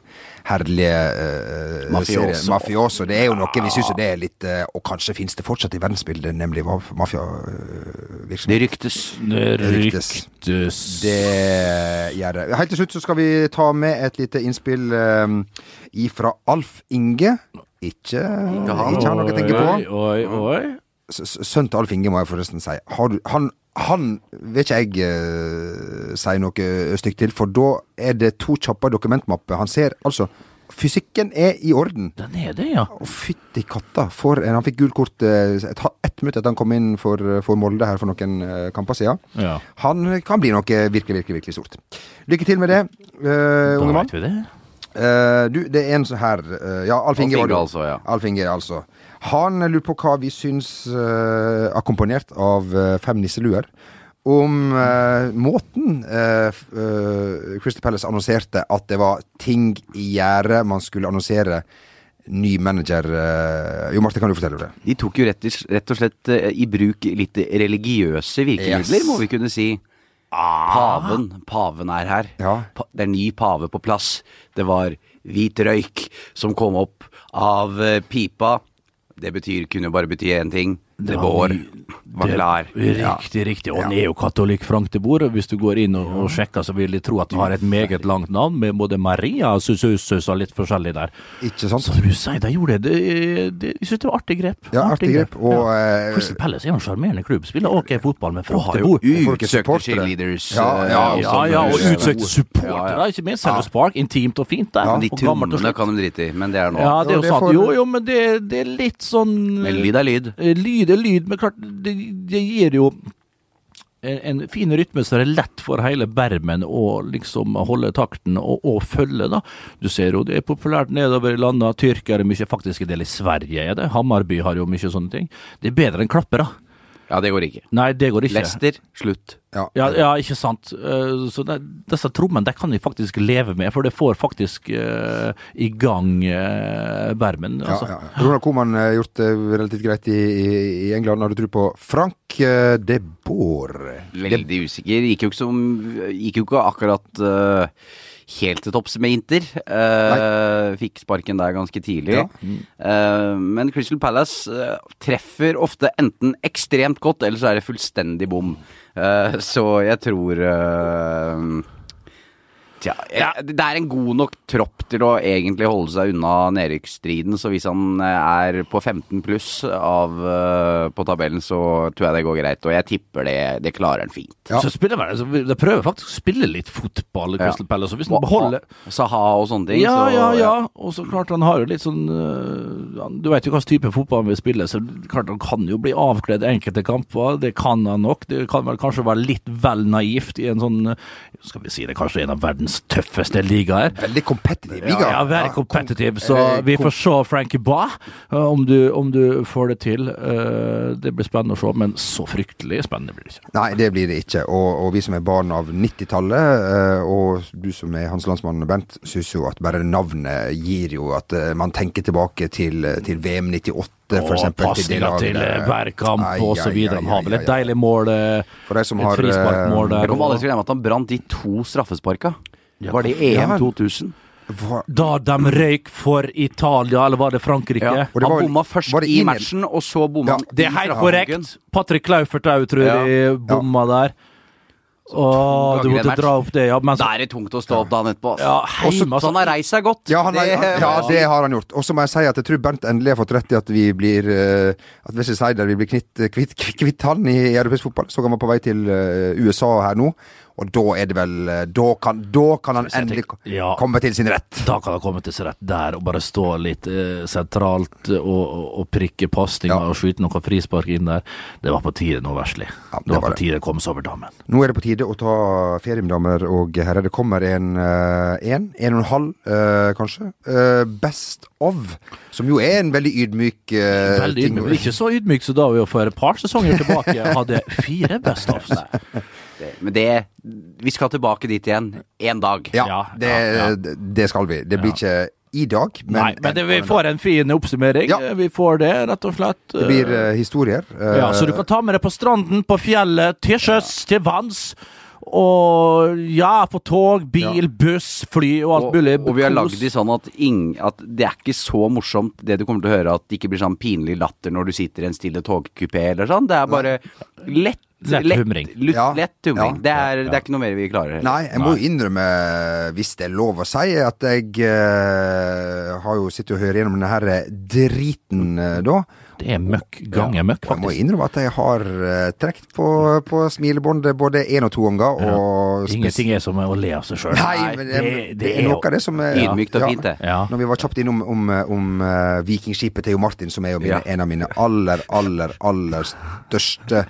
herlige uh, Mafioso. serien. Mafioso. Det er jo noe vi syns det er litt Og kanskje finnes det fortsatt i verdensbildet, nemlig Det mafiavirksomhet. ryktes. Det Ryktes. ryktes Det gjør det. Helt til slutt så skal vi ta med et lite innspill uh, ifra Alf Inge. Ikke, ikke han. han noe å tenke på. Oi, oi, oi. Sønnen til Alf Inge må jeg forresten si. Du, han, han vil ikke jeg uh, si noe stygt til, for da er det to kjappe dokumentmapper. Han ser altså Fysikken er i orden. Den er det, ja. Å, fytti katta. For han fikk gult kort ett et, minutt etter han kom inn for, for Molde her for noen uh, kamper siden. ja. Han kan bli noe virkelig, virkelig virkelig stort. Lykke til med det, uh, unge mann. Eh, du, det er en sånn her uh, Ja, Alf Inge altså, ja. Alf Inge, altså. Han lurer på hva vi syns, uh, akkompagnert av eh, fem nisseluer, om uh, måten uh, Crystal Palace annonserte at det var ting i gjære man skulle annonsere ny manager. jo, Marte, kan du fortelle det? De tok jo rett, rett og slett i bruk litt religiøse virkemidler, Yes. må vi kunne si. Paven. Paven er her. Ja. Pa det er ny pave på plass. Det var hvit røyk som kom opp av pipa. Det betyr, kunne jo bare bety én ting. Det vår var klar. Riktig, riktig. Og neokatolikk Frank de Boer. Hvis du går inn og, og sjekker, så vil de tro at du har et meget langt navn, med både Maria og Susus og litt forskjellig der. Ikke sant? Så du sier, de gjorde det. det, jeg synes det var artig grep. Ja, artig grep. Og, eh, Crystal Palace er jo en sjarmerende klubb. Spiller ok fotball med Frank de Boer. er utsøkte cheerleaders. Ja, ja, Ja, ja, og utsøkte supportere, ikke minst. Selve Park, intimt og fint der. Ja, de trommene kan de drite i, men det er nå. Ja, det er Jo, sant. Jo, jo, men det, det er litt sånn Men lyd er lyd. Eh, Lyd er lyd, men klart, det, det gir jo en, en fin rytme som er lett for hele bermen å liksom holde takten og, og følge, da. Du ser jo det er populært nedover i landet. Tyrkere mye, faktisk en del i Sverige er det. Hammarby har jo mye sånne ting. Det er bedre enn klappere. Ja, det går ikke. Nei, det går ikke. Lester, slutt. Ja. Ja, ja, ikke sant. Eh, Så det, disse trommene de kan vi faktisk leve med, for det får faktisk uh, i gang uh, bermen. Ja, Altså. ja. Ronald Koeman har gjort det relativt greit i, i, i England. Har du tro på Frank eh, de Boer? Veldig usikker. Gikk jo ikke, som, gikk jo ikke akkurat eh, helt til topps med Inter. Uh, fikk sparken der ganske tidlig. Ja. Eh, men Crystal Palace uh, treffer ofte enten ekstremt godt, eller så er det fullstendig bom. Så jeg tror Tja, ja. det er en god nok tropp til å egentlig holde seg unna nedrykksstriden, så hvis han eh, er på 15 pluss av, eh, på tabellen, så tror jeg det går greit. Og jeg tipper det, det klarer han fint. Ja. Så spiller man, altså, De prøver faktisk å spille litt fotball, i Crystal Palace. Og hvis han beholder Saha og sånne ting. Ja, så, ja, ja. Og så klart han har jo litt sånn øh, Du vet jo hvilken type fotball han vil spille, så klart han kan jo bli avkledd enkelte kamper. Det kan han nok. Det kan vel kanskje være litt vel naivt i en sånn Skal vi si det kanskje en av verdens tøffeste ligaer. Veldig kompetitiv liga. Ja, Ja, competitive. kom- Så eh, vi får se Frankie Baugh, øh, om, du- om du får det til. Øh, Det blir spennende å se, men så fryktelig spennende blir det ikke. Nei, det blir det ikke. Og, og vi som er barn av 90-tallet, eh, og du som er hans landsmann, Bent, syns jo at bare navnet gir jo at eh, man tenker tilbake til, til VM 98, for Og eksempel. til det pasninger til Bergkamp osv. Han har vel et deilig mål. øh, For de som Et frisparkmål eh, der. Jeg kommer aldri til å glemme at han brant de to straffesparka. Var det EM 2000? hva- Da de røyk for Italia, eller var det Frankrike? Ja. Det var Han bomma først i matchen, og så bomma Ja, han Det er helt korrekt. Patrick Klaufert òg, tror jeg, bomma der. Å, du måtte dra opp det, ja. Men så, Da er det tungt å stå opp dagen etterpå. Ja, Også, heim, altså. så han har reist seg godt. Ja, han har, Det- ja, det har han gjort. Og så må jeg si at jeg tror Bernt endelig har fått rett i at vi blir eh, At Wesley Seider vil bli kvitt, kvitt, kvitt han i, europeisk fotball. Så han var på vei til eh, USA her nå. Og da er det vel eh, Da kan, da kan han endelig tenker, ja. komme til sin rett. da kan han komme til sin rett der og bare stå litt eh, sentralt og, og, prikke pasninger Ja. og skyte noe frispark inn der. Det var på tide nå, Vesli. Ja, det, det var var på tide å komme seg over dammen. Nå er det på tide å ta ferie, mine damer og herrer. Det kommer en eh, en, en og en halv, eh, kanskje. Eh, best of, som jo er en veldig ydmyk eh, Veldig ting. Ikke så ydmyk som da vi for et par sesonger tilbake hadde fire best ofs. [LAUGHS] Det- Men det Vi skal tilbake dit igjen én dag. Ja, Ja, det, ja, ja. det skal vi. Det blir ikke i dag, men, Nei, men det, vi får en fin oppsummering. Ja. Vi får det, rett og slett. det blir uh, historier. Uh, Ja, så du kan ta med det på stranden, på fjellet, til sjøs, til vanns. Og ja, på tog, bil, buss, fly og alt Og, mulig. og vi har lagd de sånn at, ing, at det er ikke så morsomt det du kommer til å høre, at det ikke blir sånn pinlig latter når du sitter i en stille togkupé eller sånn. Det er bare lett Lett humring. Lett, Ja. lett humring. Ja. Det, er, det er ikke noe mer vi klarer. heller. Nei, jeg må Nei. innrømme, hvis det er lov å si, at jeg eh, har jo sittet og hørt gjennom denne her driten eh, da. Det er møkk ganger møkk, faktisk. jeg må innrømme at jeg har uh, trukket på, på smilebåndet både én og to ganger. Og ja. Ingenting er som å le av seg sjøl. Nei, men det, det, er noe av det som er Ydmykt og fint, det. Ja. Når vi var kjapt innom om, om uh, vikingskipet til Jo Martin, som er jo mine, Ja. en av mine aller, aller, aller største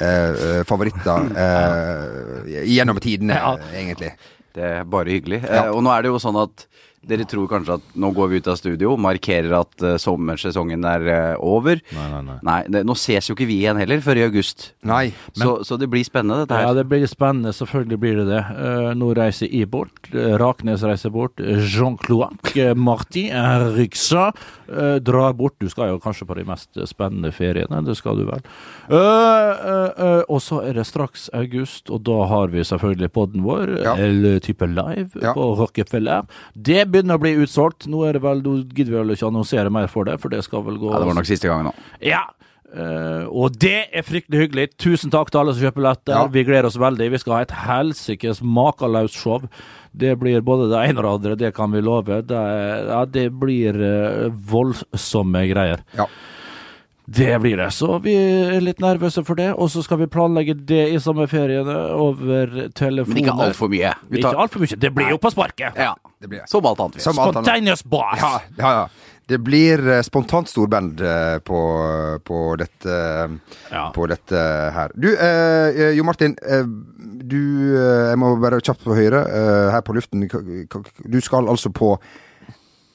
eh, favoritter [LAUGHS] eh, gjennom tidene, Ja. egentlig. Det er bare hyggelig. Ja. Eh, og nå er det jo sånn at dere tror kanskje at nå går vi ut av studio, markerer at uh, sommersesongen er uh, over. Nei, nei, nei. det, nå ses jo ikke vi igjen heller før i august. Nei. så, så det blir spennende, dette her. Ja, det blir spennende. Selvfølgelig blir det det. Uh, nå reiser jeg bort. Raknes reiser bort. Jean-Cloac eh, Martin Riksa eh, drar bort. Du skal jo kanskje på de mest spennende feriene. Det skal du vel. Eh, eh, eh, og så er det straks august, og da har vi selvfølgelig podden vår, Ja. eller type live, Ja. på Rockefeller. Det begynner å bli utsolgt. Nå er det vel, nå gidder vel ikke annonsere mer for det, for det skal vel gå Ja, det var nok siste gangen nå. ja. Uh, og det er fryktelig hyggelig. Tusen takk til alle som kjøper billetter. Ja. Vi gleder oss veldig. Vi skal ha et helsikes makalaust show. Det blir både det ene og det andre, det kan vi love. Det, ja, det blir uh, voldsomme greier. Ja. Det blir det. Så vi er litt nervøse for det. Og så skal vi planlegge det i sommerferiene over telefoner. Men ikke altfor mye. Vi tar- Ikke altfor mye. Det blir jo på sparket. Ja, Det blir det. som alt annet. vi. Som alt annet. Spontaneous boss. Ja, ja, ja. Det blir eh, spontant storband eh, på, på, dette, Ja. på dette her. Du, eh, eh, Jo Martin. Eh, du eh, Jeg må bare kjapt få høre eh, her på luften. Du skal altså på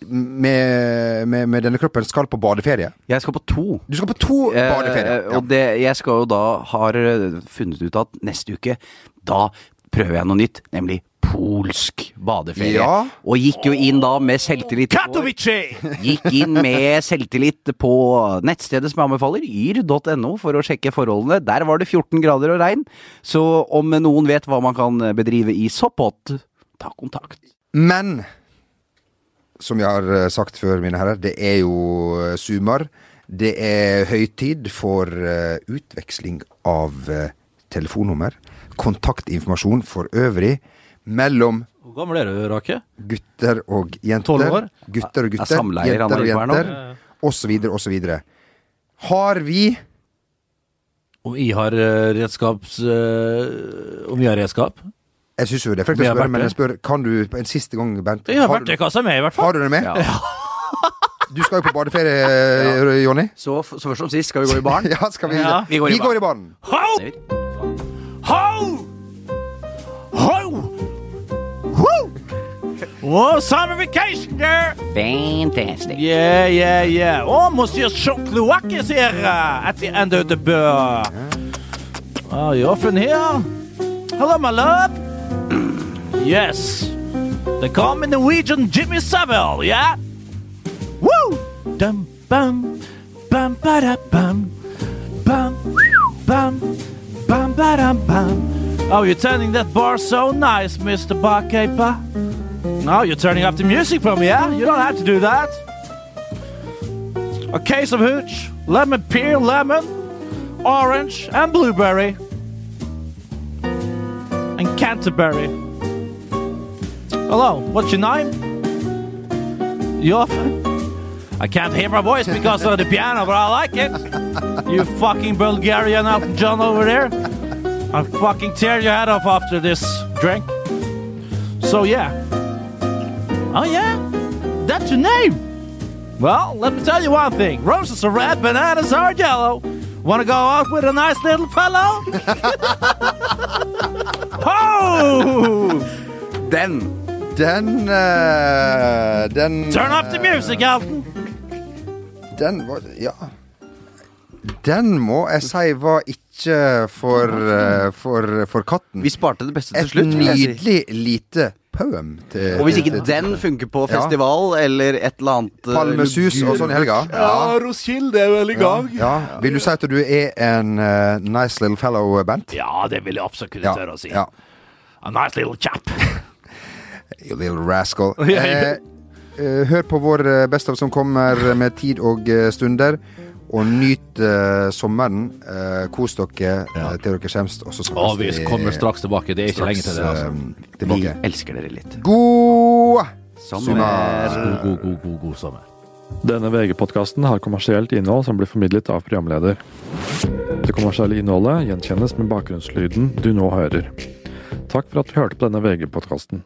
med, med, med denne kroppen skal på badeferie. Jeg skal på to. Du skal på to badeferier. Ja. og det, jeg skal jo da har eh, funnet ut at neste uke, da prøver jeg noe nytt, nemlig polsk badeferie. Ja. Og gikk jo inn da med selvtillit. Katowice! [LAUGHS] Gikk inn med selvtillit på nettstedet som jeg anbefaler, yr.no, for å sjekke forholdene. Der var det 14 grader og regn. Så om noen vet hva man kan bedrive i Sopot, ta kontakt. Men som jeg har eh, sagt før, mine herrer, det er jo eh, sumar. Det er høytid for eh, utveksling av telefonnummer. Kontaktinformasjon for øvrig mellom Hvor gammel er du, Rake? gutter og jenter. Tolv år? Gutter og Er gutter. jenter og jenter. Osv., videre. Har vi Om vi har redskaps... om vi har redskap? Jeg syns jo det er frekt å spørre, men jeg spør Kan du en siste gang, Bent Jeg har har, verktøykassa med, i hvert fall. har du det med? Ja. Du skal jo på badeferie, [LAUGHS] Jonny. Så, så først som sist skal vi gå i baren. [LAUGHS] Ja, skal vi Ja. Vi går i, vi går i baren. Ho! Ho! Ho! Ho! Oh, summer vacation girl! Fantastic. Yeah, yeah, yeah. Oh, Monsieur Chocolate is here uh, at the end of the bar. Oh, you often here? Hello, my love. Yes. They call me Norwegian Jimmy Savile, yeah? Woo! Dum bum bum ba da bum bum bum bum ba dum bum. Oh, you're turning that bar so nice, Mr. Barkeeper. No, you're turning up the music for me, yeah? You don't have to do that. A case of hooch, lemon peel, lemon, orange, and blueberry. Canterbury. Hello, what's your name? You off? I can't hear my voice because of the piano, but I like it. You fucking Bulgarian Elton John over there. I'll fucking tear your head off after this drink. So, yeah. Oh, yeah? That's your name? Well, let me tell you one thing roses are red, bananas are yellow. Want to go out with a nice little fellow? [LAUGHS] oh! Den. Den uh, Den Turn up the music, Alton! Den var Ja. Den må jeg si var ikke for, uh, for, for katten. Vi sparte det beste til Et slutt. Et nydelig lite poem. Til, Og hvis ikke til- til- den funker på Ja. festival eller et eller annet eh, Palmesus og sånn i helga. Ja. Roskilde er vel i gang. Ja. Vil du si at du er en uh, nice little fellow, Bent? Ja, det vil jeg absolutt kunne Ja. tørre å si. ja. A nice little chap. [LAUGHS] You little rascal. [LAUGHS] Ja, ja. Eh, eh, hør på vår eh, Best of som kommer med tid og eh, stunder. Og nyt uh, sommeren. Uh, kos dere ja. til dere kommer. Og så Og vi snakkes kommer straks tilbake. Det er ikke lenge til det. altså. eh, Vi elsker dere litt. God Sommer. God, god, god, god, god sommer. Denne VG-podkasten har kommersielt innhold som blir formidlet av programleder. Det kommersielle innholdet gjenkjennes med bakgrunnslyden du nå hører. Takk for at du hørte på denne VG-podkasten.